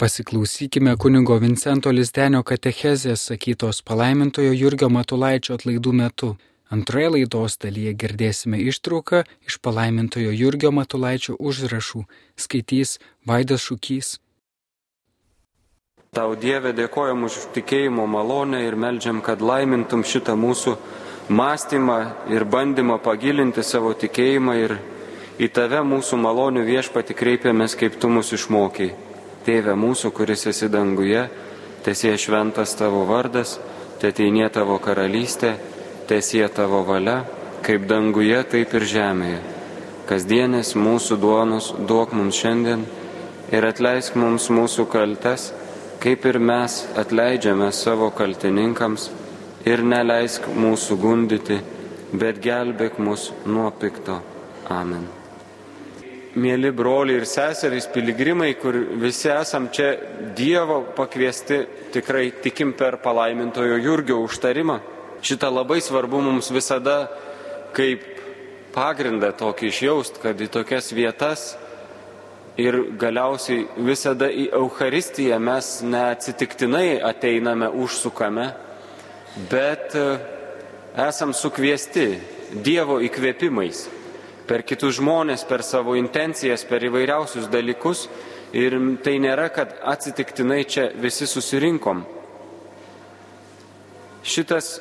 Pasiklausykime kunigo Vincento Lizdenio katechezės sakytos palaimintojo Jurgio Matulaičio atlaidų metu. Antroje laidos dalyje girdėsime ištrauką iš palaimintojo Jurgio Matulaičio užrašų, skaitys Vaidas Šūkys. Tau Dieve dėkojam už tikėjimo malonę ir melžiam, kad laimintum šitą mūsų mąstymą ir bandymą pagilinti savo tikėjimą ir į tave mūsų malonių viešpati kreipiamės, kaip tu mus išmokiai. Tėve mūsų, kuris esi danguje, tiesie šventas tavo vardas, tėteinė tavo karalystė, tiesie tavo valia, kaip danguje, taip ir žemėje. Kasdienės mūsų duonos duok mums šiandien ir atleisk mums mūsų kaltes kaip ir mes atleidžiame savo kaltininkams ir neleisk mūsų gundyti, bet gelbėk mus nuo pikto. Amen. Mėly broliai ir seserys, piligrimai, kur visi esam čia Dievo pakviesti, tikrai tikim per palaimintojo Jurgio užtarimą. Šitą labai svarbu mums visada kaip pagrindą tokį išjaust, kad į tokias vietas Ir galiausiai visada į Euharistiją mes neatsitiktinai ateiname, užsukame, bet e, esam sukviesti Dievo įkvėpimais per kitus žmonės, per savo intencijas, per įvairiausius dalykus. Ir tai nėra, kad atsitiktinai čia visi susirinkom. Šitas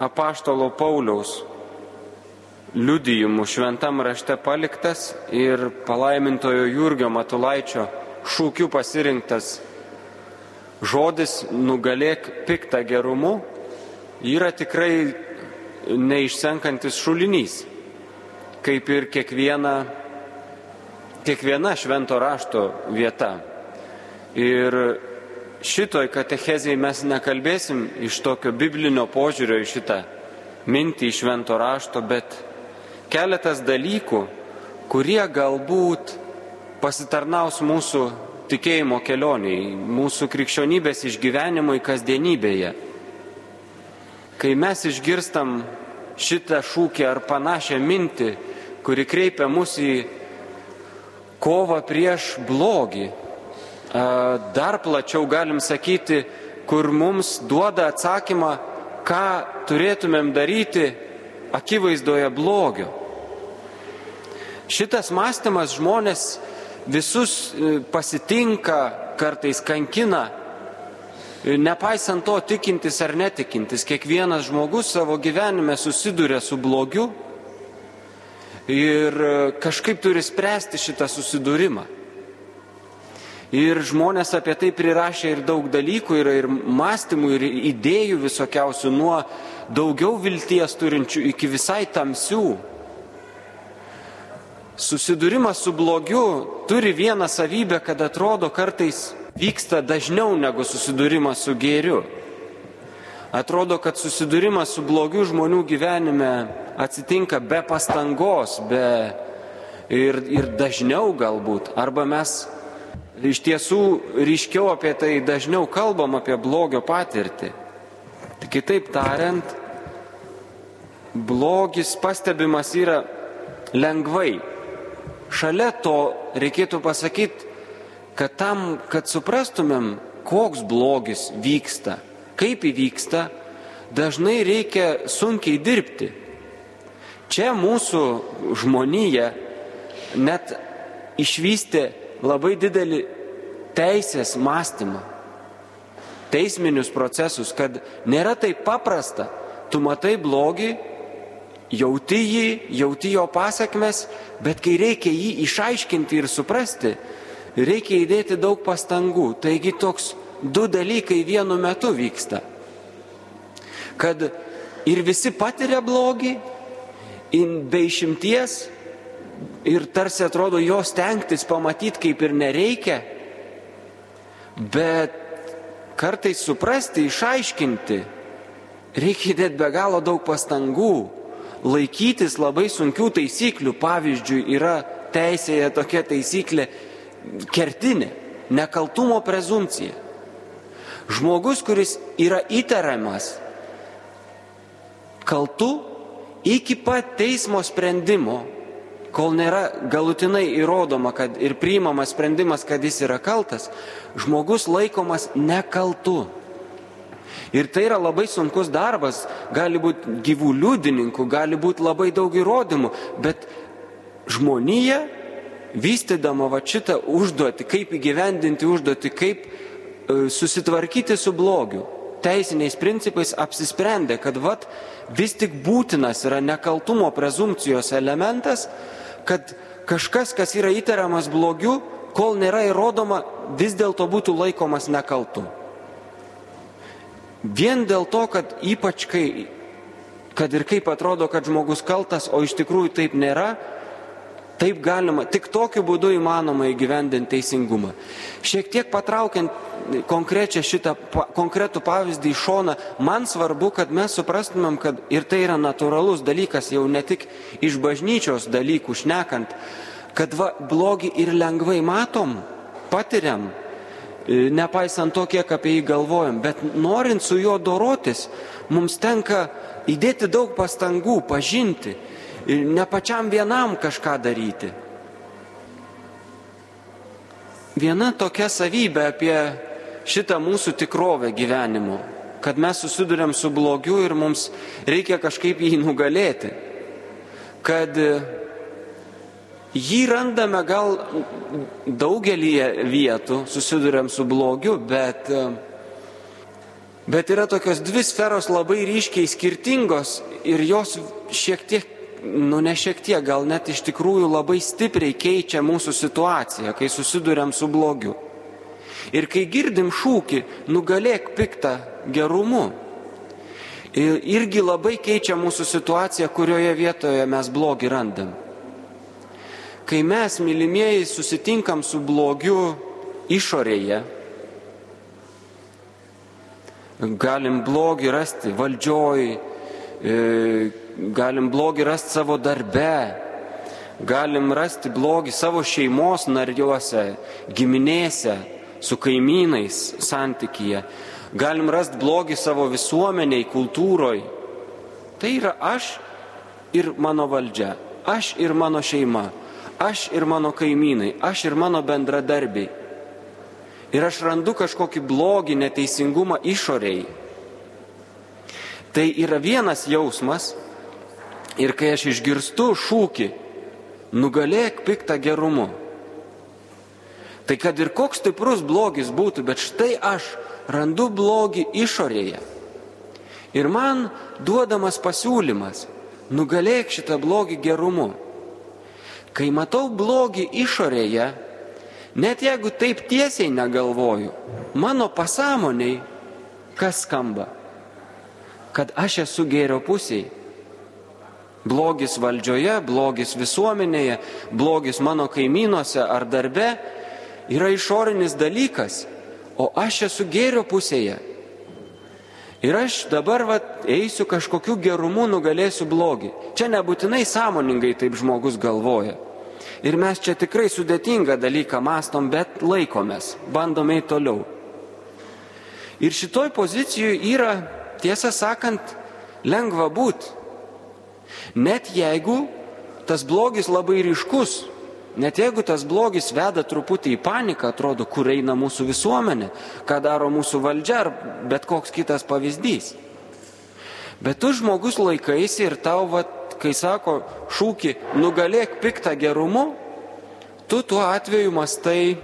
apaštalo Pauliaus liudijimų šventam rašte paliktas ir palaimintojo Jurgio Matulaičio šūkiu pasirinktas žodis nugalėk piktą gerumu yra tikrai neišsenkantis šulinys, kaip ir kiekviena, kiekviena švento rašto vieta. Ir šitoj katechezijai mes nekalbėsim iš tokio biblinio požiūrio į šitą mintį iš švento rašto, bet keletas dalykų, kurie galbūt pasitarnaus mūsų tikėjimo kelioniai, mūsų krikščionybės išgyvenimui kasdienybėje. Kai mes išgirstam šitą šūkį ar panašią mintį, kuri kreipia mus į kovą prieš blogį, dar plačiau galim sakyti, kur mums duoda atsakymą, ką turėtumėm daryti akivaizdoje blogio. Šitas mąstymas žmonės visus e, pasitinka, kartais kankina, e, nepaisant to tikintis ar netikintis, kiekvienas žmogus savo gyvenime susiduria su blogiu ir e, kažkaip turi spręsti šitą susidūrimą. Ir žmonės apie tai prirašė ir daug dalykų, yra ir mąstymų, ir idėjų visokiausių, nuo daugiau vilties turinčių iki visai tamsių. Susidūrimas su blogiu turi vieną savybę, kad atrodo kartais vyksta dažniau negu susidūrimas su gėriu. Atrodo, kad susidūrimas su blogiu žmonių gyvenime atsitinka be pastangos, be ir, ir dažniau galbūt. Arba mes iš tiesų ryškiau apie tai dažniau kalbam apie blogio patirtį. Tik kitaip tariant, blogis pastebimas yra lengvai, šalia to reikėtų pasakyti, kad tam, kad suprastumėm, koks blogis vyksta, kaip įvyksta, dažnai reikia sunkiai dirbti. Čia mūsų žmonija net išvystė labai didelį teisės mąstymą, teisminius procesus, kad nėra taip paprasta. Tu matai blogį, jauti jį, jauti jo pasiekmes, bet kai reikia jį išaiškinti ir suprasti, reikia įdėti daug pastangų. Taigi toks du dalykai vienu metu vyksta. Kad ir visi patiria blogį, be išimties, ir tarsi atrodo jos tenktis pamatyti kaip ir nereikia, bet kartais suprasti, išaiškinti, reikia įdėti be galo daug pastangų laikytis labai sunkių taisyklių. Pavyzdžiui, yra teisėje tokia taisyklė kertinė - nekaltumo prezumcija. Žmogus, kuris yra įtariamas kaltu iki pat teismo sprendimo, kol nėra galutinai įrodoma, kad ir priimamas sprendimas, kad jis yra kaltas, žmogus laikomas nekaltu. Ir tai yra labai sunkus darbas, gali būti gyvų liudininkų, gali būti labai daug įrodymų, bet žmonija, vystydama va šitą užduotį, kaip įgyvendinti užduotį, kaip e, susitvarkyti su blogiu, teisiniais principais apsisprendė, kad vat, vis tik būtinas yra nekaltumo prezumcijos elementas, kad kažkas, kas yra įtariamas blogiu, kol nėra įrodoma, vis dėlto būtų laikomas nekaltu. Vien dėl to, kad ypač kai, kad ir kaip atrodo, kad žmogus kaltas, o iš tikrųjų taip nėra, taip galima, tik tokiu būdu įmanoma įgyvendinti teisingumą. Šiek tiek patraukiant konkrečią šitą konkretų pavyzdį į šoną, man svarbu, kad mes suprastumėm, kad ir tai yra natūralus dalykas, jau ne tik iš bažnyčios dalykų šnekant, kad va, blogį ir lengvai matom, patiriam, e, nepaisant to, kiek apie jį galvojam, bet norint su juo dorotis, mums tenka įdėti daug pastangų, pažinti, ne pačiam vienam kažką daryti. Viena tokia savybė apie šitą mūsų tikrovę gyvenimo, kad mes susidurėm su blogiu ir mums reikia kažkaip jį nugalėti, kad jį randame gal daugelį vietų, susidurėm su blogiu, bet, bet yra tokios dvi sferos labai ryškiai skirtingos ir jos šiek tiek nu ne šiek tiek, gal net iš tikrųjų labai stipriai keičia mūsų situaciją, kai susidurėm su blogiu. Ir kai girdim šūkį, nugalėk piktą gerumu, irgi labai keičia mūsų situaciją, kurioje vietoje mes blogį randam. Kai mes, mylimieji, susitinkam su blogiu išorėje, galim blogį rasti valdžioj, e, galim blogį rasti savo darbe, galim rasti blogį savo šeimos nariuose, giminėse, su kaimynais santykyje, galim rasti blogį savo visuomeniai, kultūroj. Tai yra aš ir mano valdžia, aš ir mano šeima, aš ir mano kaimynai, aš ir mano bendradarbiai. Ir aš randu kažkokį blogį, neteisingumą išoriai. Tai yra vienas jausmas ir kai aš išgirstu šūkį, nugalėk piktą gerumu, Tai kad ir koks stiprus blogis būtų, bet štai aš randu blogį išorėje. Ir man duodamas pasiūlymas, nugalėk šitą blogį gerumu. Kai matau blogį išorėje, net jeigu taip tiesiai negalvoju, mano pasąmoniai kas skamba? Kad aš esu gėrio pusėje. Blogis valdžioje, blogis visuomenėje, blogis mano kaimynuose ar darbe yra išorinis dalykas, o aš esu gėrio pusėje. Ir aš dabar vat, eisiu kažkokiu gerumu, nugalėsiu blogį. Čia nebūtinai sąmoningai taip žmogus galvoja. Ir mes čia tikrai sudėtingą dalyką mastom, bet laikomės, bandome į toliau. Ir šitoj pozicijoje yra, tiesą sakant, lengva būti. Net jeigu tas blogis labai ryškus, Net jeigu tas blogis veda truputį į paniką, atrodo, kur eina mūsų visuomenė, ką daro mūsų valdžia ar bet koks kitas pavyzdys. Bet tu žmogus laikaisi ir tau, vat, kai sako šūkį, nugalėk piktą gerumu, tu tuo atveju mastai,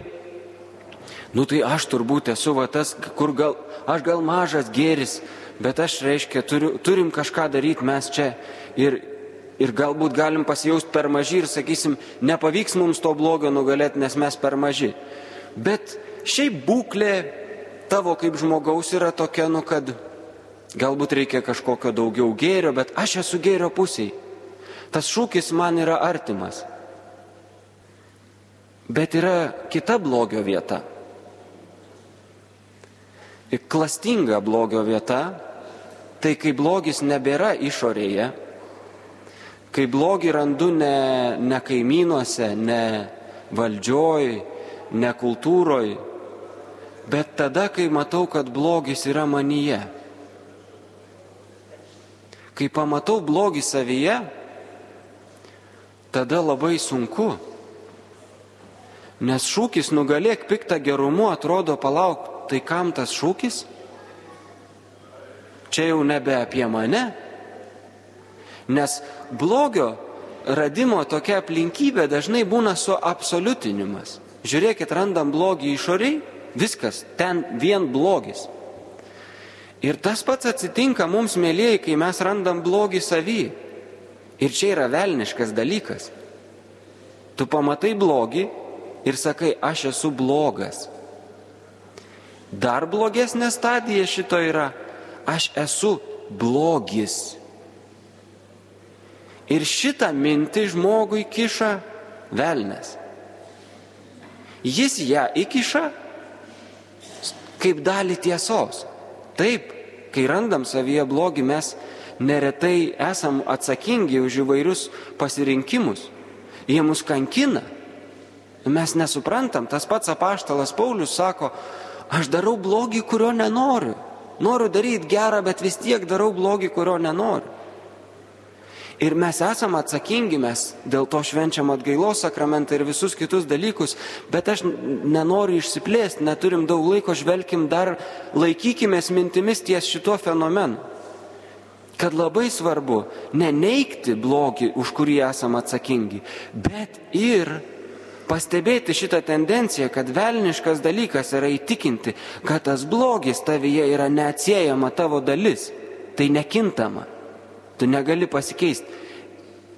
nu tai aš turbūt esu va tas, kur gal, aš gal mažas gėris, bet aš reiškia, turiu, turim kažką daryti mes čia ir ir galbūt galim pasijausti per maži ir sakysim, nepavyks mums to blogio nugalėti, nes mes per maži. Bet šiaip būklė tavo kaip žmogaus yra tokia, nu kad galbūt reikia kažkokio daugiau gėrio, bet aš esu gėrio pusiai. Tas šūkis man yra artimas. Bet yra kita blogio vieta. Klastinga blogio vieta, tai kai blogis nebėra išorėje, kai blogį randu ne, ne kaimynuose, ne valdžioj, ne kultūroj, bet tada, kai matau, kad blogis yra manyje. Kai pamatau blogį savyje, tada labai sunku. Nes šūkis nugalėk piktą gerumu atrodo palauk, tai kam tas šūkis? Čia jau nebe apie mane. Nes blogio radimo tokia aplinkybė dažnai būna suabsoliutinimas. Žiūrėkit, randam blogį išoriai, viskas, ten vien blogis. Ir tas pats atsitinka mums, mėlyjei, kai mes randam blogį savį. Ir čia yra velniškas dalykas. Tu pamatai blogį ir sakai, aš esu blogas. Dar blogesnė stadija šito yra, aš esu blogis. Ir šitą mintį žmogui kiša velnes. Jis ją įkiša kaip dalį tiesos. Taip, kai randam savyje blogį, mes neretai esam atsakingi už įvairius pasirinkimus. Jie mus kankina. Mes nesuprantam, tas pats apaštalas Paulius sako, aš darau blogį, kurio nenoriu. Noriu daryti gerą, bet vis tiek darau blogį, kurio nenoriu. Ir mes esame atsakingi, mes dėl to švenčiam atgailos sakramentą ir visus kitus dalykus, bet aš nenoriu išsiplėsti, neturim daug laiko, žvelkim dar, laikykimės mintimis ties šituo fenomenu. Kad labai svarbu neneikti blogį, už kurį esame atsakingi, bet ir pastebėti šitą tendenciją, kad velniškas dalykas yra įtikinti, kad tas blogis tavyje yra neatsiejama tavo dalis, tai nekintama. Tu negali pasikeisti.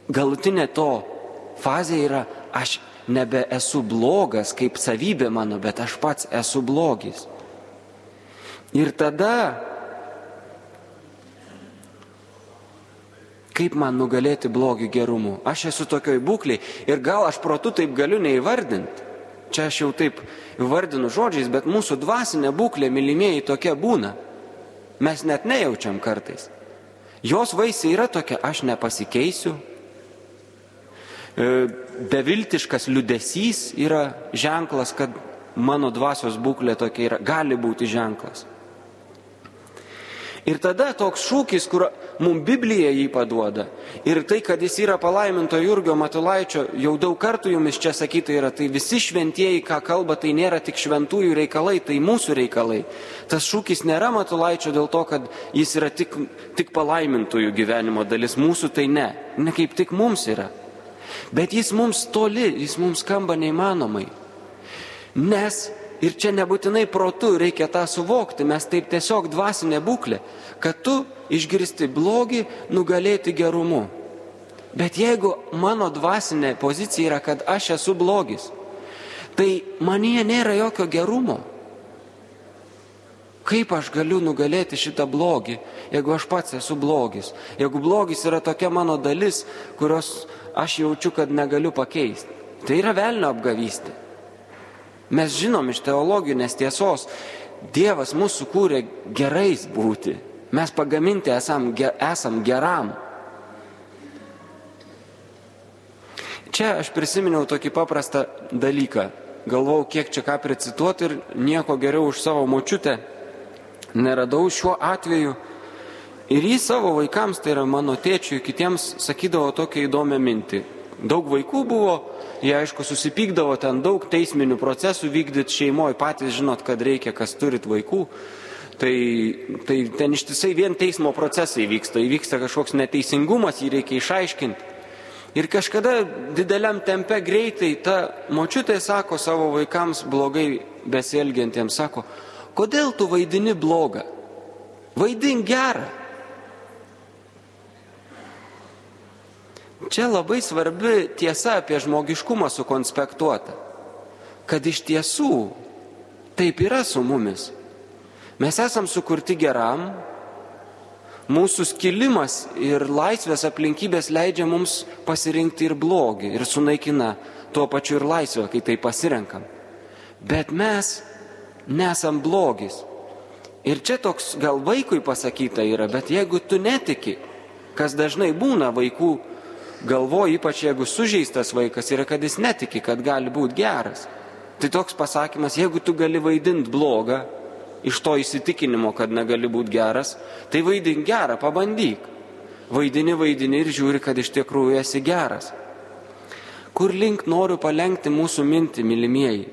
Galutinė to fazė yra, aš nebe esu blogas kaip savybė mano, bet aš pats esu blogis. Ir tada, kaip man nugalėti blogį gerumu? Aš esu tokioj būkliai ir gal aš protu taip galiu neįvardinti. Čia aš jau taip įvardinu žodžiais, bet mūsų dvasinė būklė, mylimieji, tokia būna. Mes net nejaučiam kartais. Jos vaisiai yra tokia, aš nepasikeisiu. E, beviltiškas liudesys yra ženklas, kad mano dvasios būklė tokia yra, gali būti ženklas. Ir tada toks šūkis, kur mums Biblija jį paduoda. Ir tai, kad jis yra palaiminto Jurgio Matulaičio, jau daug kartų jumis čia sakyta yra, tai visi šventieji, ką kalba, tai nėra tik šventųjų reikalai, tai mūsų reikalai. Tas šūkis nėra Matulaičio dėl to, kad jis yra tik, tik palaimintųjų gyvenimo dalis, mūsų tai ne. Ne kaip tik mums yra. Bet jis mums toli, jis mums skamba neįmanomai. Nes Ir čia nebūtinai protu reikia tą suvokti, mes taip tiesiog dvasinė būklė, kad tu išgirsti blogį, nugalėti gerumu. Bet jeigu mano dvasinė pozicija yra, kad aš esu blogis, tai manyje nėra jokio gerumo. Kaip aš galiu nugalėti šitą blogį, jeigu aš pats esu blogis? Jeigu blogis yra tokia mano dalis, kurios aš jaučiu, kad negaliu pakeisti. Tai yra velnio apgavystė. Mes žinom iš teologinės tiesos, Dievas mūsų kūrė gerais būti. Mes pagaminti esam, esam geram. Čia aš prisiminiau tokį paprastą dalyką. Galvau, kiek čia ką pricituoti ir nieko geriau už savo močiutę neradau šiuo atveju. Ir jį savo vaikams, tai yra mano tėčiui, kitiems sakydavo tokią įdomią mintį. Daug vaikų buvo, Jie aišku susipykdavo, ten daug teisminių procesų vykdyti šeimoje, patys žinot, kad reikia, kas turit vaikų. Tai, tai ten ištisai vien teismo procesai vyksta, įvyksta kažkoks neteisingumas, jį reikia išaiškinti. Ir kažkada dideliam tempe greitai ta močiutė sako savo vaikams blogai besielgiantiems, sako, kodėl tu vaidini blogą? Vaidink gerą. Čia labai svarbi tiesa apie žmogiškumą sukonspektuota, kad iš tiesų taip yra su mumis. Mes esam sukurti geram, mūsų skilimas ir laisvės aplinkybės leidžia mums pasirinkti ir blogį ir sunaikina tuo pačiu ir laisvę, kai tai pasirenkam. Bet mes nesam blogis. Ir čia toks gal vaikui pasakyta yra, bet jeigu tu netiki, kas dažnai būna vaikų galvoja, ypač jeigu sužeistas vaikas, yra, kad jis netiki, kad gali būti geras. Tai toks pasakymas, jeigu tu gali vaidinti blogą, iš to įsitikinimo, kad negali būti geras, tai vaidink gerą, pabandyk. Vaidini, vaidini ir žiūri, kad iš tikrųjų esi geras. Kur link noriu palengti mūsų mintį, mylimieji?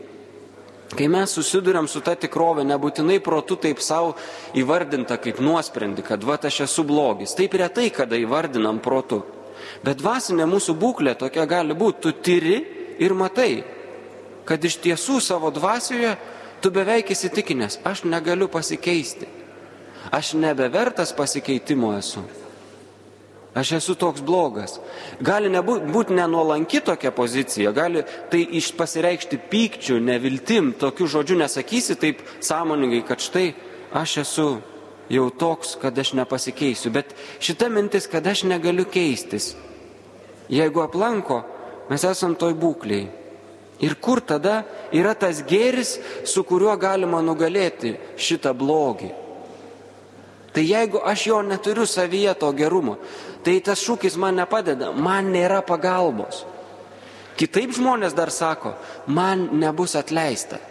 Kai mes susidurėm su ta tikrovė, nebūtinai protu taip savo įvardinta kaip nuosprendį, kad va aš esu blogis. Taip retai, kada įvardinam protu. Bet dvasinė mūsų būklė tokia gali būti, tu tyri ir matai, kad iš tiesų savo dvasioje tu beveik įsitikinęs, aš negaliu pasikeisti. Aš nebevertas pasikeitimo esu. Aš esu toks blogas. Gali būti būt nenuolanki tokia pozicija, gali tai pasireikšti pykčių, neviltim, tokių žodžių nesakysi taip sąmoningai, kad štai aš esu jau toks, kad aš nepasikeisiu. Bet šita mintis, kad aš negaliu keistis, jeigu aplanko, mes esam toj būkliai. Ir kur tada yra tas gėris, su kuriuo galima nugalėti šitą blogį? Tai jeigu aš jo neturiu savyje to gerumo, tai tas šūkis man nepadeda, man nėra pagalbos. Kitaip žmonės dar sako, man nebus atleista.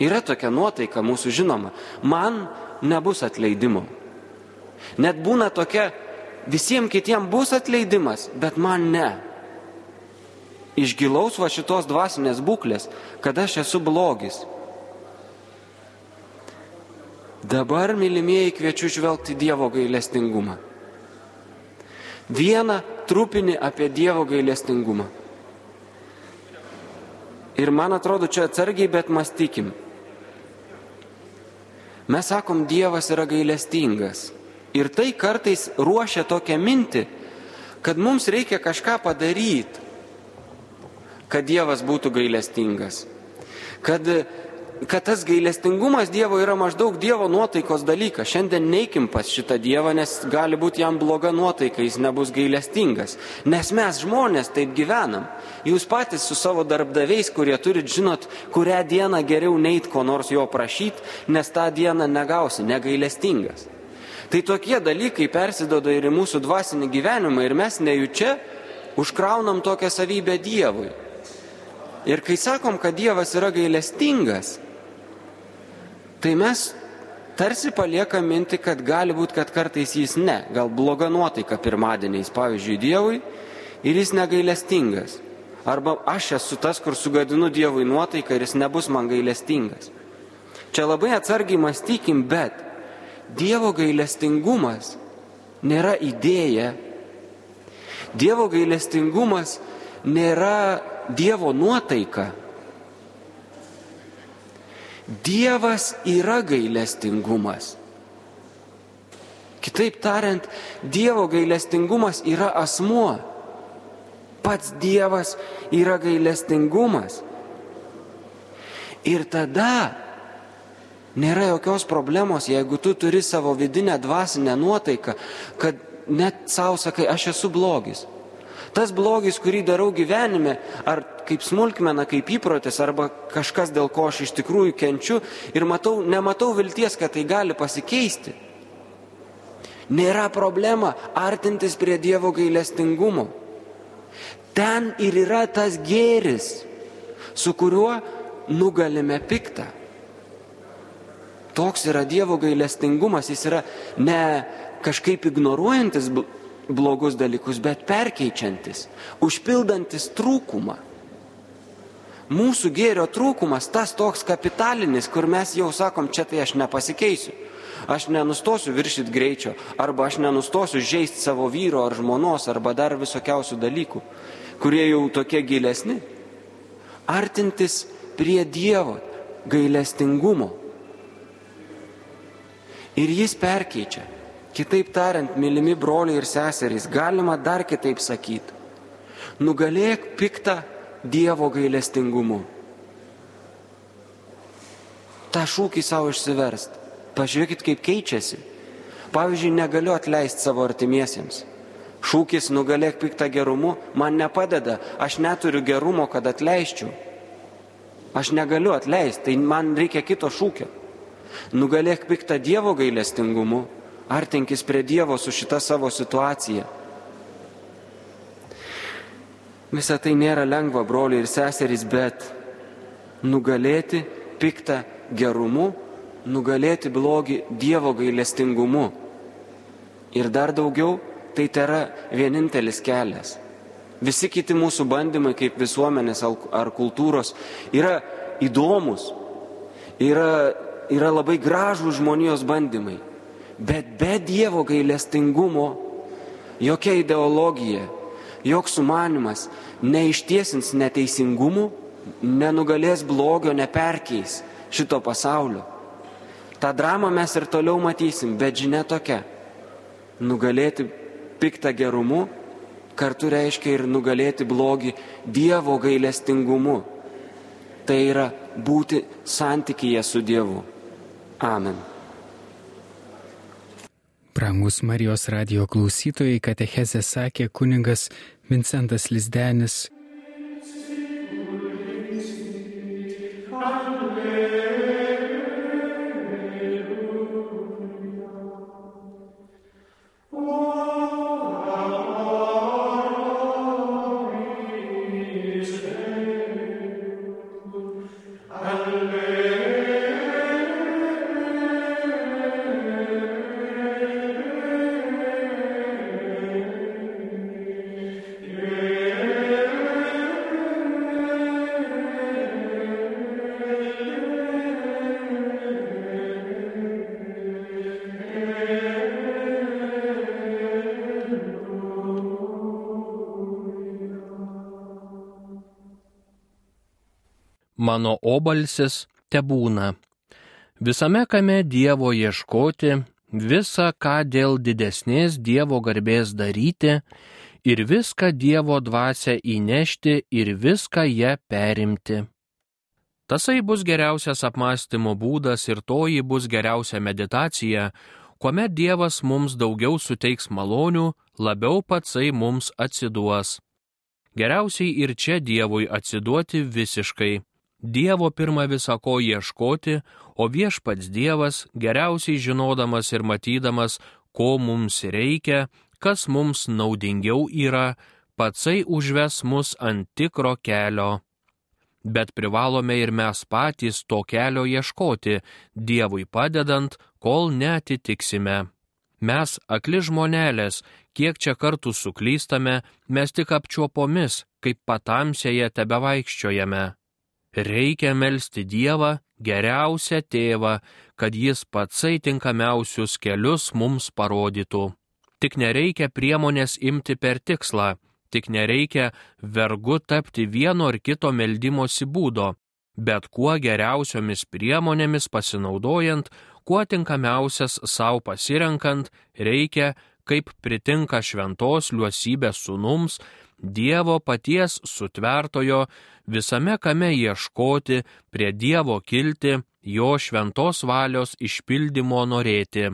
Yra tokia nuotaika mūsų žinoma, man nebus atleidimo. Net būna tokia, visiems kitiems bus atleidimas, bet man ne. Iš gilaus va šitos dvasinės būklės, kad aš esu blogis. Dabar, mylimieji, kviečiu žvelgti Dievo gailestingumą vieną trupinį apie Dievo gailestingumą. Ir man atrodo, čia atsargiai, bet mąstykim. Mes sakom, Dievas yra gailestingas. Ir tai kartais ruošia tokią mintį, kad mums reikia kažką padaryti, kad Dievas būtų gailestingas. Kad kad tas gailestingumas Dievo yra maždaug Dievo nuotaikos dalykas. Šiandien neikim pas šitą Dievą, nes gali būti jam bloga nuotaika, jis nebus gailestingas. Nes mes žmonės taip gyvenam. Jūs patys su savo darbdaviais, kurie turit žinot, kurią dieną geriau neit ko nors jo prašyti, nes tą dieną negausi, negailestingas. Tai tokie dalykai persidoda ir į mūsų dvasinį gyvenimą ir mes nejučia užkraunam tokią savybę Dievui. Ir kai sakom, kad Dievas yra gailestingas, tai mes tarsi paliekam minti, kad gali būti, kad kartais jis ne, gal bloga nuotaika pirmadieniais, pavyzdžiui, Dievui ir jis negailestingas. Arba aš esu tas, kur sugadinu Dievui nuotaiką ir jis nebus man gailestingas. Čia labai atsargiai mąstykim, bet Dievo gailestingumas nėra idėja. Dievo gailestingumas nėra Dievo nuotaika. Dievas yra gailestingumas. Kitaip tariant, Dievo gailestingumas yra asmuo. Pats Dievas yra gailestingumas. Ir tada nėra jokios problemos, jeigu tu turi savo vidinę dvasinę nuotaiką, kad net savo sakai, aš esu blogis. Tas blogis, kurį darau gyvenime, ar kaip smulkmena, kaip įprotis, arba kažkas, dėl ko aš iš tikrųjų kenčiu ir matau, nematau vilties, kad tai gali pasikeisti. Nėra problema artintis prie Dievo gailestingumo. Ten ir yra tas gėris, su kuriuo nugalime piktą. Toks yra Dievo gailestingumas, jis yra ne kažkaip ignoruojantis blogus dalykus, bet perkeičiantis, užpildantis trūkumą. Mūsų gėrio trūkumas tas toks kapitalinis, kur mes jau sakom, čia tai aš nepasikeisiu. Aš nenustosiu viršyti greičio, arba aš nenustosiu žaisti savo vyro ar žmonos, arba dar visokiausių dalykų, kurie jau tokie gilesni. Artintis prie Dievo gailestingumo. Ir jis perkeičia. Kitaip tariant, mylimi broliai ir seserys, galima dar kitaip sakyti. Nugalėk piktą Dievo gailestingumu. Ta šūkį savo išsiverst. Pažiūrėkit, kaip keičiasi. Pavyzdžiui, negaliu atleisti savo artimiesiems. Šūkis nugalėk piktą gerumu man nepadeda. Aš neturiu gerumo, kad atleiščiau. Aš negaliu atleisti, tai man reikia kito šūkio. Nugalėk piktą Dievo gailestingumu artinkis prie Dievo su šita savo situacija. Visą tai nėra lengva, broliai ir seserys, bet nugalėti piktą gerumu, nugalėti blogį Dievo gailestingumu. Ir dar daugiau, tai yra vienintelis kelias. Visi kiti mūsų bandymai kaip visuomenės ar kultūros yra įdomus, yra, yra labai gražų žmonijos bandymai. Bet be Dievo gailestingumo jokia ideologija, joks sumanimas neištiesins neteisingumų, nenugalės blogio, neperkeis šito pasaulio. Ta drama mes ir toliau matysim, bet žinia tokia. Nugalėti piktą gerumu kartu reiškia ir nugalėti blogį Dievo gailestingumu. Tai yra būti santykyje su Dievu. Amen. Brangus Marijos radio klausytojai, katechezė sakė kuningas Vincentas Lizdenis mano obalsis te būna. Visame kame Dievo ieškoti, visą ką dėl didesnės Dievo garbės daryti ir viską Dievo dvasę įnešti ir viską ją perimti. Tasai bus geriausias apmąstymo būdas ir toji bus geriausia meditacija, kuomet Dievas mums daugiau suteiks malonių, labiau patsai mums atsiduos. Geriausiai ir čia Dievui atsiduoti visiškai. Dievo pirmą visako ieškoti, o viešpats Dievas, geriausiai žinodamas ir matydamas, ko mums reikia, kas mums naudingiau yra, patsai užves mus ant tikro kelio. Bet privalome ir mes patys to kelio ieškoti, Dievui padedant, kol netitiksime. Mes, akli žmonelės, kiek čia kartų suklystame, mes tik apčiuopomis, kaip patamsėje tebe vaikščiojame. Reikia melstį Dievą, geriausią tėvą, kad jis patsai tinkamiausius kelius mums parodytų. Tik nereikia priemonės imti per tikslą, tik nereikia vergu tapti vieno ar kito meldimosi būdo, bet kuo geriausiomis priemonėmis pasinaudojant, kuo tinkamiausias savo pasirenkant, reikia, kaip pritinka šventos liuosybės sunums, Dievo paties sutvertojo visame kame ieškoti, prie Dievo kilti, jo šventos valios išpildymo norėti.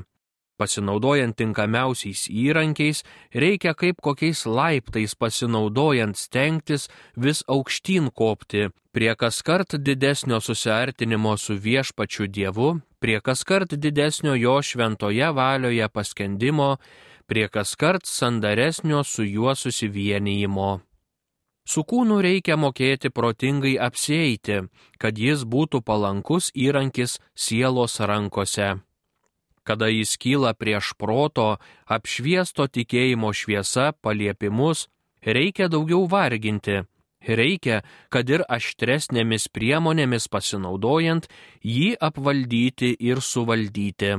Pasinaudojant tinkamiausiais įrankiais, reikia kaip kokiais laiptais pasinaudojant stengtis vis aukštyn kopti, prie kas kart didesnio susiartinimo su viešpačiu Dievu, prie kas kart didesnio jo šventoje valioje paskendimo, prie kaskart sandaresnio su juo susivienijimo. Su kūnu reikia mokėti protingai apsieiti, kad jis būtų palankus įrankis sielos rankose. Kada jis kyla prieš proto, apšviesto tikėjimo šviesa paliepimus, reikia daugiau varginti. Reikia, kad ir aštresnėmis priemonėmis pasinaudojant, jį apvaldyti ir suvaldyti.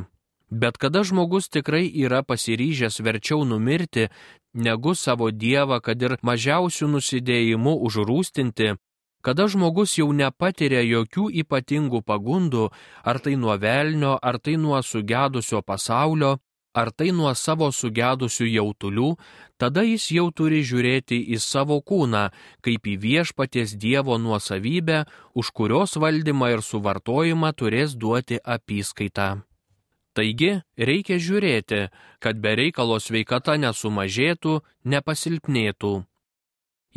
Bet kada žmogus tikrai yra pasiryžęs verčiau numirti, negu savo Dievą, kad ir mažiausių nusidėjimų užrūstinti, kada žmogus jau nepatiria jokių ypatingų pagundų, ar tai nuo velnio, ar tai nuo sugedusio pasaulio, ar tai nuo savo sugedusių jautulių, tada jis jau turi žiūrėti į savo kūną, kaip į viešpaties Dievo nuosavybę, už kurios valdymą ir suvartojimą turės duoti apyskaitą. Taigi reikia žiūrėti, kad be reikalo sveikata nesumažėtų, nepasilpnėtų.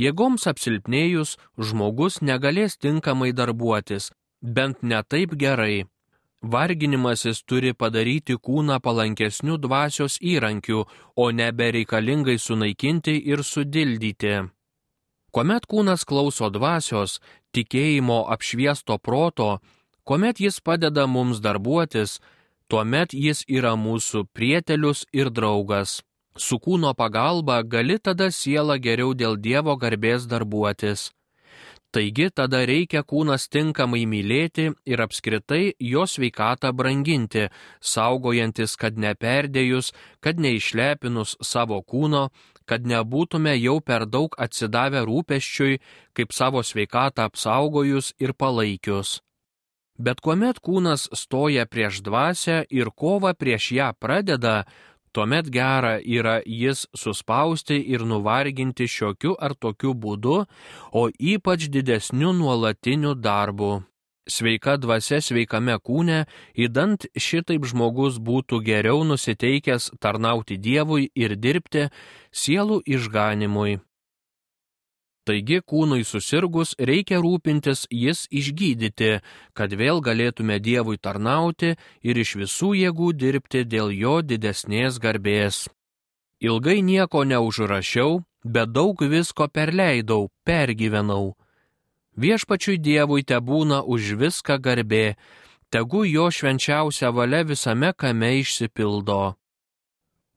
Jėgoms apsilpnėjus, žmogus negalės tinkamai darbuotis, bent ne taip gerai. Varginimasis turi padaryti kūną palankesnių dvasios įrankių, o nebereikalingai sunaikinti ir sudildyti. Kuomet kūnas klauso dvasios, tikėjimo apšviesto proto, kuomet jis padeda mums darbuotis, tuomet jis yra mūsų prietelius ir draugas. Su kūno pagalba gali tada sielą geriau dėl Dievo garbės darbuotis. Taigi tada reikia kūnas tinkamai mylėti ir apskritai jo sveikatą branginti, saugojantis, kad neperdėjus, kad neišlepinus savo kūno, kad nebūtume jau per daug atsidavę rūpeščiui, kaip savo sveikatą apsaugojus ir palaikius. Bet kuomet kūnas stoja prieš dvasę ir kova prieš ją pradeda, tuomet gera yra jis suspausti ir nuvarginti šiokiu ar tokiu būdu, o ypač didesniu nuolatiniu darbu. Sveika dvasia sveikame kūne, įdant šitaip žmogus būtų geriau nusiteikęs tarnauti Dievui ir dirbti sielų išganimui. Taigi kūnui susirgus reikia rūpintis jis išgydyti, kad vėl galėtume Dievui tarnauti ir iš visų jėgų dirbti dėl jo didesnės garbės. Ilgai nieko neužrašiau, bet daug visko perleidau, pergyvenau. Viešpačiui Dievui te būna už viską garbė, tegu jo švenčiausia valia visame kame išsipildo.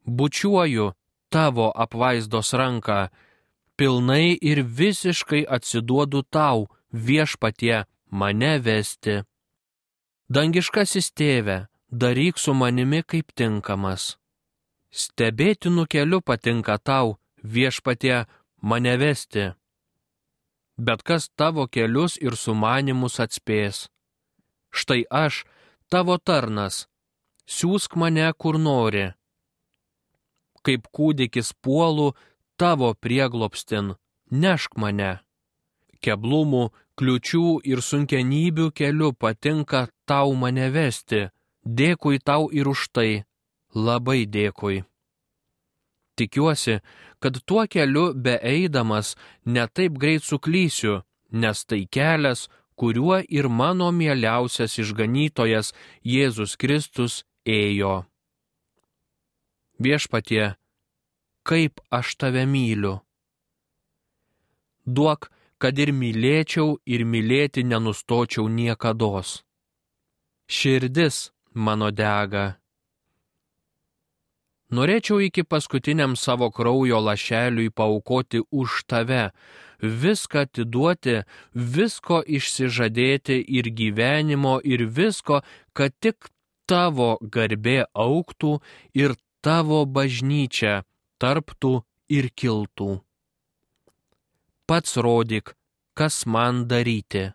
Bučiuoju tavo apvaizdos ranką, pilnai ir visiškai atsiduodu tau, viešpatie, mane vesti. Dangiškasis tėve, daryk su manimi kaip tinkamas. Stebėtinų keliu patinka tau, viešpatie, mane vesti. Bet kas tavo kelius ir sumanimus atspės. Štai aš, tavo tarnas, siūsk mane kur nori. Kaip kūdikis puolu, tavo prieglopstin, nešk mane. Keblumų, kliučių ir sunkenybių keliu patinka tau mane vesti, dėkui tau ir už tai, labai dėkui. Tikiuosi, kad tuo keliu beeidamas netaip greit suklysiu, nes tai kelias, kuriuo ir mano mieliausias išganytojas Jėzus Kristus ėjo. Viešpatie, kaip aš tave myliu. Duok, kad ir mylėčiau ir mylėti nenustočiau niekados. Širdis mano dega. Norėčiau iki paskutiniam savo kraujo lašeliui paukoti už tave, viską atiduoti, visko išsižadėti ir gyvenimo ir visko, kad tik tavo garbė auktų ir tavo bažnyčia tarptų ir kiltų. Pats rodyk, kas man daryti.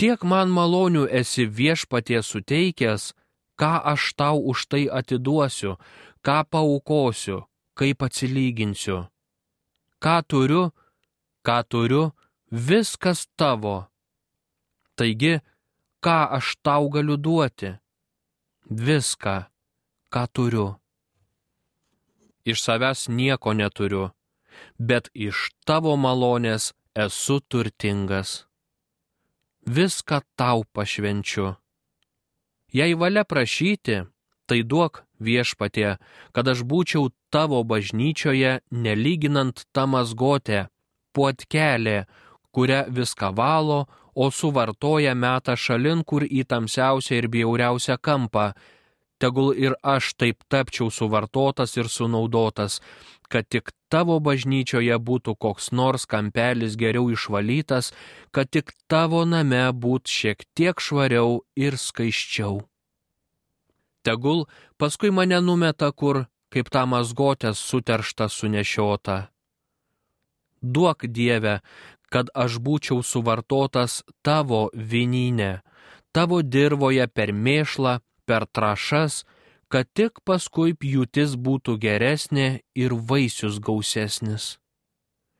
Tiek man malonių esi viešpatie suteikęs, ką aš tau už tai atiduosiu, ką paukosiu, kaip atsilyginsiu. Ką turiu, ką turiu, viskas tavo. Taigi, ką aš tau galiu duoti? Viską, ką turiu iš savęs nieko neturiu, bet iš tavo malonės esu turtingas. Viską tau pašvenčiu. Jei valia prašyti, tai duok viešpatie, kad aš būčiau tavo bažnyčioje, nelyginant tą mazgotę, puotkelė, kurią viską valo, o suvartoja metą šalin, kur į tamsiausią ir bjauriausią kampą, tegul ir aš taip tapčiau suvartotas ir sunaudotas, kad tik tavo bažnyčioje būtų koks nors kampelis geriau išvalytas, kad tik tavo name būtų šiek tiek švariau ir skaiščiau. Tegul paskui mane numeta kur, kaip tą mazgotės suterštą sunešiota. Duok Dieve, kad aš būčiau suvartotas tavo vinynė, tavo dirboje per mėšlą, per trašas, kad tik paskui pjūtis būtų geresnė ir vaisius gausesnis.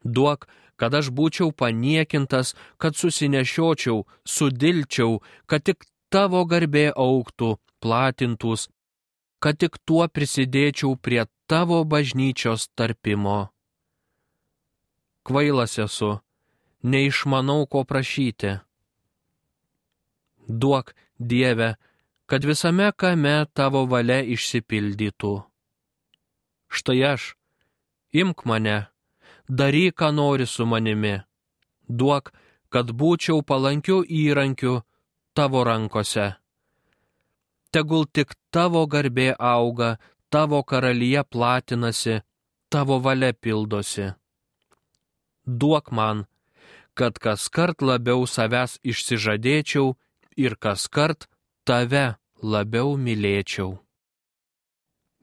Duok, kad aš būčiau paniekintas, kad susinešiočiau, sudilčiau, kad tik tavo garbė auktų, platintūs, kad tik tuo prisidėčiau prie tavo bažnyčios tarpimo. Kvailas esu, neišmanau ko prašyti. Duok, Dieve, kad visame kame tavo valia išsipildytų. Štai aš, imk mane, daryk, ką nori su manimi, duok, kad būčiau palankiu įrankiu tavo rankose. Tegul tik tavo garbė auga tavo karalyje platinasi, tavo valia pildosi. Duok man, kad kas kart labiau savęs išsižadėčiau ir kas kart tave labiau mylėčiau.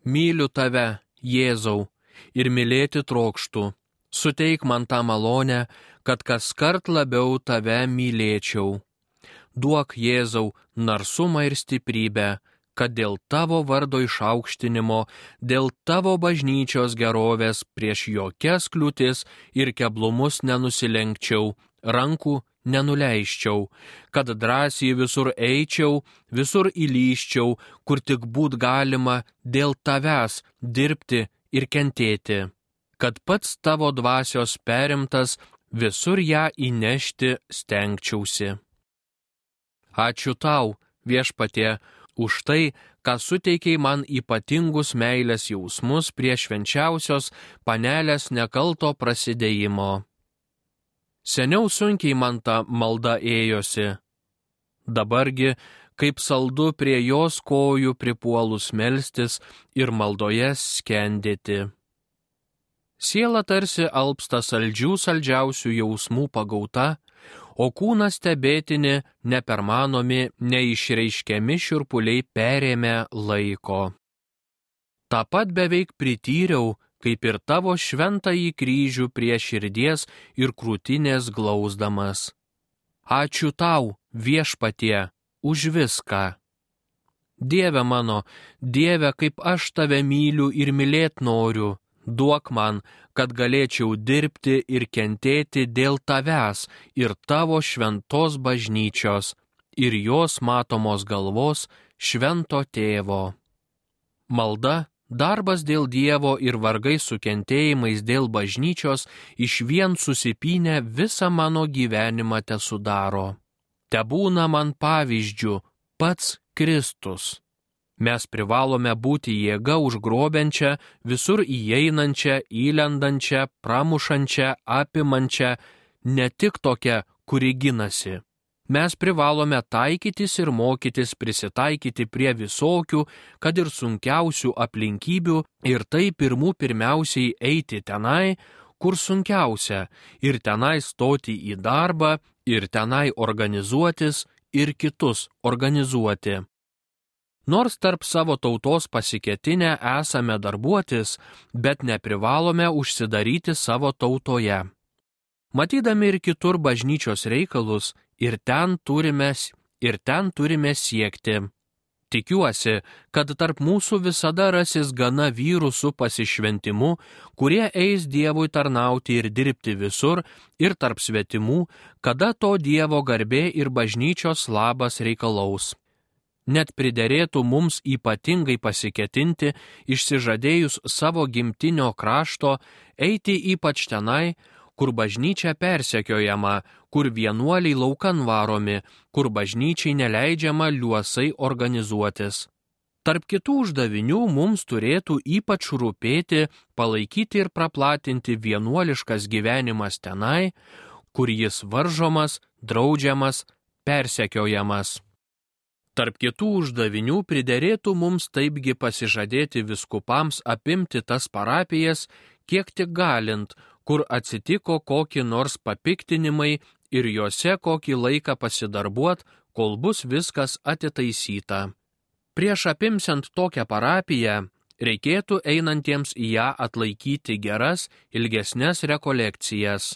Myliu tave, Jėzau, ir mylėti trokštų. Suteik man tą malonę, kad kas kart labiau tave mylėčiau. Duok Jėzau narsumą ir stiprybę, kad dėl tavo vardo išaukštinimo, dėl tavo bažnyčios gerovės prieš jokias kliūtis ir keblumus nenusilenkčiau, rankų nenuleiščiau, kad drąsiai visur eičiau, visur įlyščiau, kur tik būt galima dėl tavęs dirbti ir kentėti, kad pats tavo dvasios perimtas visur ją įnešti stengčiausi. Ačiū tau, viešpatie, už tai, ką suteikiai man ypatingus meilės jausmus prie švenčiausios panelės nekalto prasidėjimo. Seniau sunkiai man ta malda ėjosi. Dabargi, kaip saldu prie jos kojų pripuolus melstis ir maldoje skendėti. Siela tarsi alpsta saldžių saldžiausių jausmų pagauta, o kūnas stebėtini, nepermanomi, neišreiškiami širpuliai perėmė laiko. Ta pat beveik prityriau, kaip ir tavo šventąjį kryžių prie širdies ir krūtinės glausdamas. Ačiū tau, viešpatie, už viską. Dieve mano, Dieve, kaip aš tave myliu ir mylėt noriu, duok man, kad galėčiau dirbti ir kentėti dėl tavęs ir tavo šventos bažnyčios ir jos matomos galvos švento tėvo. Malda, darbas dėl Dievo ir vargai su kentėjimais dėl bažnyčios iš vien susipinę visą mano gyvenimą te sudaro. Te būna man pavyzdžių pats Kristus. Mes privalome būti jėga užgrobiančia, visur įeinančia, įlendančia, pramušančia, apimančia, ne tik tokia, kuri ginasi. Mes privalome taikytis ir mokytis prisitaikyti prie visokių, kad ir sunkiausių aplinkybių ir tai pirmų pirmiausiai eiti tenai, kur sunkiausia, ir tenai stoti į darbą, ir tenai organizuotis, ir kitus organizuoti. Nors tarp savo tautos pasiketinę esame darbuotis, bet neprivalome užsidaryti savo tautoje. Matydami ir kitur bažnyčios reikalus, ir ten turime, ir ten turime siekti. Tikiuosi, kad tarp mūsų visada rasis gana vyrų su pasišventimu, kurie eis Dievui tarnauti ir dirbti visur, ir tarp svetimų, kada to Dievo garbė ir bažnyčios labas reikalaus net priderėtų mums ypatingai pasiketinti, išsižadėjus savo gimtinio krašto, eiti ypač tenai, kur bažnyčia persekiojama, kur vienuoliai laukan varomi, kur bažnyčiai neleidžiama liuosai organizuotis. Tarp kitų uždavinių mums turėtų ypač rūpėti palaikyti ir praplatinti vienuoliškas gyvenimas tenai, kur jis varžomas, draudžiamas, persekiojamas. Tarp kitų uždavinių priderėtų mums taipgi pasižadėti viskupams apimti tas parapijas, kiek tik galint, kur atsitiko kokį nors papiktinimai ir juose kokį laiką pasidarbuot, kol bus viskas atitaisyta. Prieš apimsiant tokią parapiją, reikėtų einantiems į ją atlaikyti geras, ilgesnės rekolekcijas.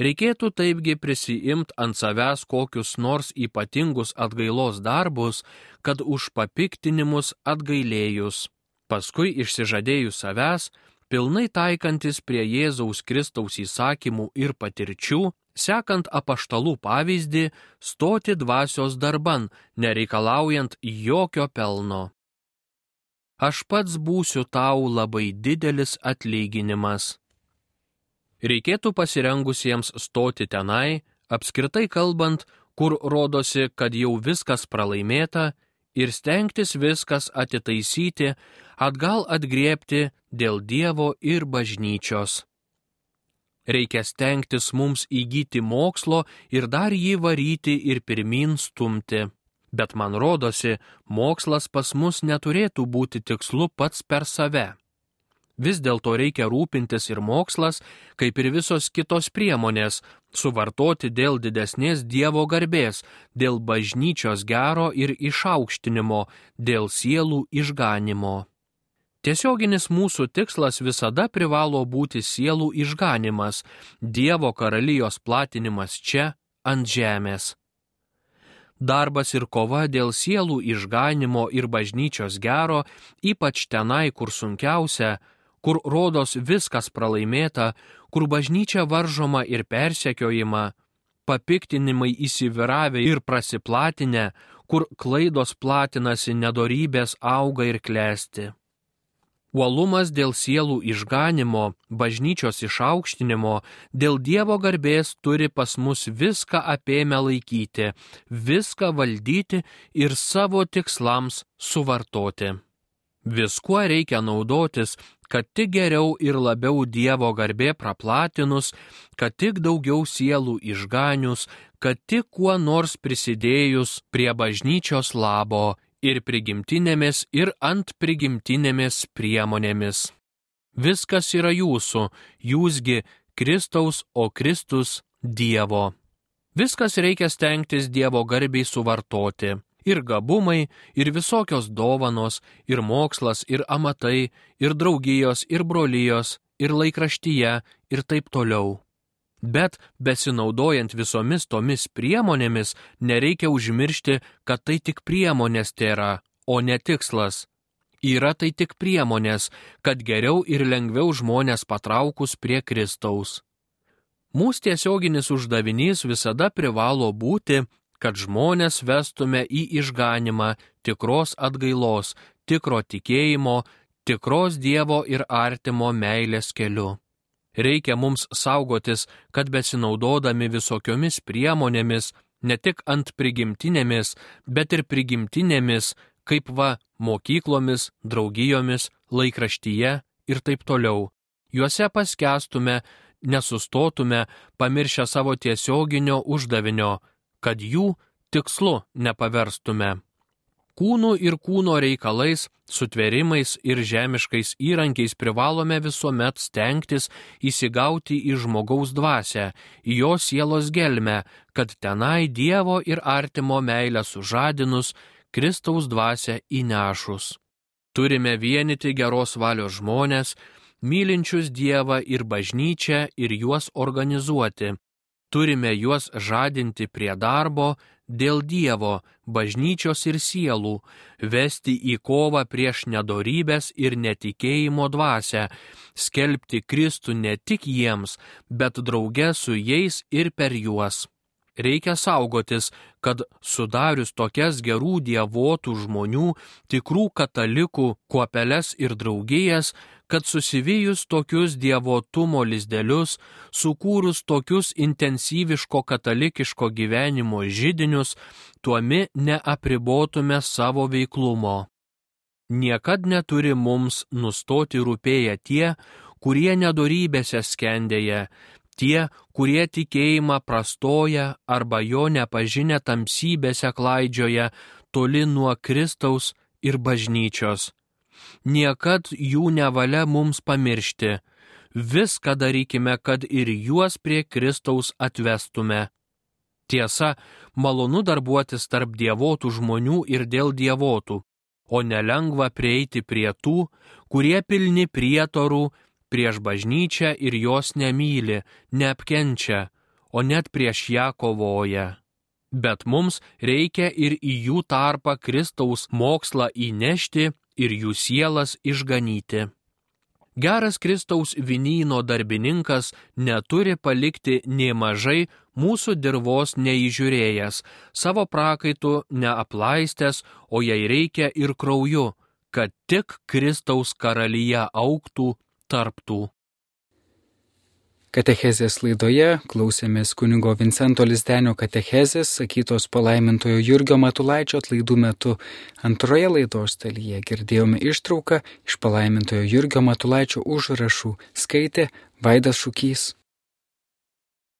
Reikėtų taipgi prisiimt ant savęs kokius nors ypatingus atgailos darbus, kad už papiktinimus atgailėjus. Paskui išsižadėjus savęs, pilnai taikantis prie Jėzaus Kristaus įsakymų ir patirčių, sekant apaštalų pavyzdį, stoti dvasios darban, nereikalaujant jokio pelno. Aš pats būsiu tau labai didelis atlyginimas reikėtų pasirengusiems stoti tenai, apskritai kalbant, kur rodosi, kad jau viskas pralaimėta, ir stengtis viskas atitaisyti, atgal atgriepti dėl Dievo ir bažnyčios. Reikia stengtis mums įgyti mokslo ir dar jį varyti ir pirmin stumti. Bet man rodosi, mokslas pas mus neturėtų būti tikslu pats per save. Vis dėlto reikia rūpintis ir mokslas, kaip ir visos kitos priemonės, suvartoti dėl didesnės Dievo garbės, dėl bažnyčios gero ir išaukštinimo, dėl sielų išganimo. Tiesioginis mūsų tikslas visada privalo būti sielų išganimas, Dievo karalijos platinimas čia, ant žemės. Darbas ir kova dėl sielų išganimo ir bažnyčios gero, ypač tenai, kur sunkiausia, kur rodos viskas pralaimėta, kur bažnyčia varžoma ir persekiojama, papiktinimai įsiviravę ir prasiplatinę, kur klaidos platinasi, nedorybės auga ir klesti. Uolumas dėl sielų išganimo, bažnyčios išaukštinimo, dėl Dievo garbės turi pas mus viską apėmę laikyti, viską valdyti ir savo tikslams suvartoti. Viskuo reikia naudotis, kad tik geriau ir labiau Dievo garbė praplatinus, kad tik daugiau sielų išganius, kad tik kuo nors prisidėjus prie bažnyčios labo ir prigimtinėmis ir ant prigimtinėmis priemonėmis. Viskas yra jūsų, jūsgi Kristaus, o Kristus Dievo. Viskas reikia stengtis Dievo garbiai suvartoti ir gabumai, ir visokios dovanos, ir mokslas, ir amatai, ir draugijos, ir brolyjos, ir laikraštyje, ir taip toliau. Bet besinaudojant visomis tomis priemonėmis, nereikia užmiršti, kad tai tik priemonės tėra, o ne tikslas. Yra tai tik priemonės, kad geriau ir lengviau žmonės patraukus prie Kristaus. Mūsų tiesioginis uždavinys visada privalo būti kad žmonės vestume į išganimą tikros atgailos, tikro tikėjimo, tikros Dievo ir artimo meilės keliu. Reikia mums saugotis, kad besinaudodami visokiomis priemonėmis, ne tik ant prigimtinėmis, bet ir prigimtinėmis, kaip va mokyklomis, draugijomis, laikraštyje ir taip toliau. Juose paskestume, nesustotume, pamiršę savo tiesioginio uždavinio kad jų tikslu nepaverstume. Kūnų ir kūno reikalais, sutverimais ir žemiškais įrankiais privalome visuomet stengtis įsigauti į žmogaus dvasę, į jo sielos gelmę, kad tenai Dievo ir artimo meilę sužadinus, Kristaus dvasę įnešus. Turime vienyti geros valios žmonės, mylinčius Dievą ir bažnyčią ir juos organizuoti, turime juos žadinti prie darbo dėl Dievo, bažnyčios ir sielų, vesti į kovą prieš nedorybės ir netikėjimo dvasę, skelbti Kristų ne tik jiems, bet drauge su jais ir per juos. Reikia saugotis, kad sudarius tokias gerų dievotų žmonių, tikrų katalikų, kuopeles ir draugijas, kad susivijus tokius dievotumo lizdelius, sukūrus tokius intensyviško katalikiško gyvenimo žydinius, tuomi neapribotume savo veiklumo. Niekad neturi mums nustoti rūpėję tie, kurie nedorybėse skendėja, tie, kurie tikėjimą prastoja arba jo nepažinę tamsybėse klaidžioja toli nuo Kristaus ir bažnyčios niekad jų nevalia mums pamiršti. Viską darykime, kad ir juos prie Kristaus atvestume. Tiesa, malonu darbuotis tarp dievotų žmonių ir dėl dievotų, o nelengva prieiti prie tų, kurie pilni prietorų, prieš bažnyčią ir jos nemyli, neapkenčia, o net prieš ją kovoja. Bet mums reikia ir į jų tarpą Kristaus mokslą įnešti ir jų sielas išganyti. Geras Kristaus vinyno darbininkas neturi palikti nie mažai mūsų dirvos neįžiūrėjęs, savo prakaitų neaplaistęs, o jai reikia ir krauju, kad tik Kristaus karalyje auktų tarptų. Katechezės laidoje klausėmės kunigo Vincento Lizdenio katechezės, sakytos palaimintojo Jurgio Matulaičio atlaidų metu. Antroje laidos dalyje girdėjome ištrauką iš palaimintojo Jurgio Matulaičio užrašų, skaitė Vaidas Šūkys.